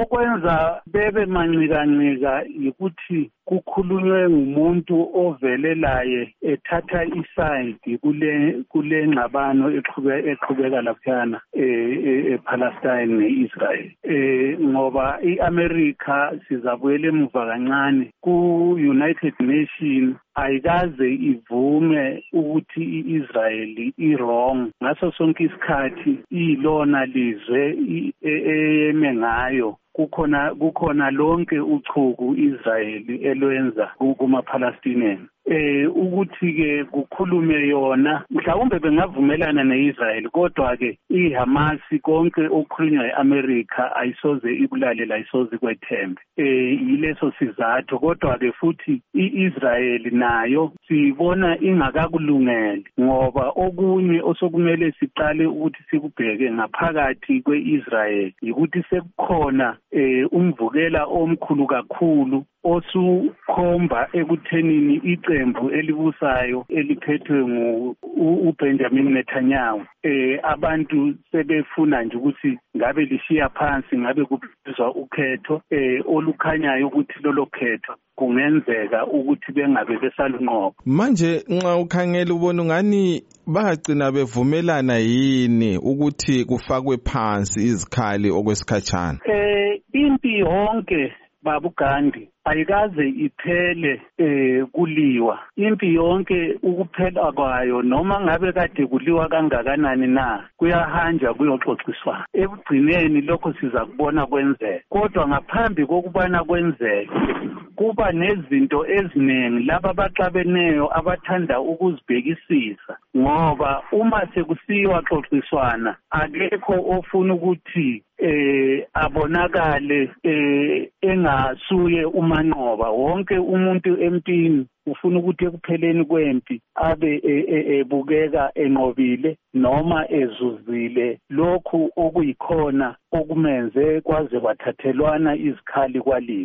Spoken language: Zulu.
okwenza bebe mancikancika yikuthi kukhulunywe ngumuntu ovelelaye ethatha isayidi kule kule ngxabano eqhubeka laphayana ePalestine neIsrael. Eh ngoba iAmerica sizabuyela emuva kancane ku-United Nations ayikaze ivume ukuthi iIsrael iwrong. Ngaso sonke isikhathi ilona lizwe eyeme ngayo. Kukhona kukhona lonke uchuku Israel elwenza kuma Palestinians eh ukuthi ke kukhulume yona. Mhlawumbe bengavumelana neIsrael kodwa ke iHamas konke okukhulunywa eAmerica ayisoze ibulale la isoze kwethembe eh yileso sizathu kodwa ke futhi iIsrael nayo sibona ingakakulungeli ngoba okunye osokumele siqale ukuthi sikubheke ngaphakathi kweIsrael ukuthi sekukhona eh umvukela omkhulu kakhulu osukhomba ekuthenini iqembu elibusayo eliphethwe uBenjamin Netanyahu eh abantu sebefuna nje ukuthi ngabe lishiya phansi ngabe kubizwa ukhetho eh olukhanyayo ukuthi lolo khetho kungenzeka ukuthi bengabe besalunqoba. Manje nxa ukhangela ubona ungani bagcina bevumelana yini ukuthi kufakwe phansi izikhali okwesikhatshana eh impi yonke babugandi ayikaze iphele eh kuliwa. Impi yonke ukuphela kwayo noma ngabe kade kuliwa kangakanani na kuyahanja kuyoxoxiswana ekugcineni lokho siza kubona kwenzeka. Kodwa ngaphambi kokubana kwenzeke kuba nezinto eziningi laba abaxabeneyo abathanda ukuzibhekisisa. Ngoba uma sekusiwa xoxiswana akekho ofuna ukuthi eh abonakale eh engasuye umanqoba. Wonke umuntu empini ufuna ukuthi ekupheleni kwempi abe ebukeka enqobile noma ezuzile. Lokhu okuyikhona okumenze kwaze kwathathelwana izikhali kwaliwa.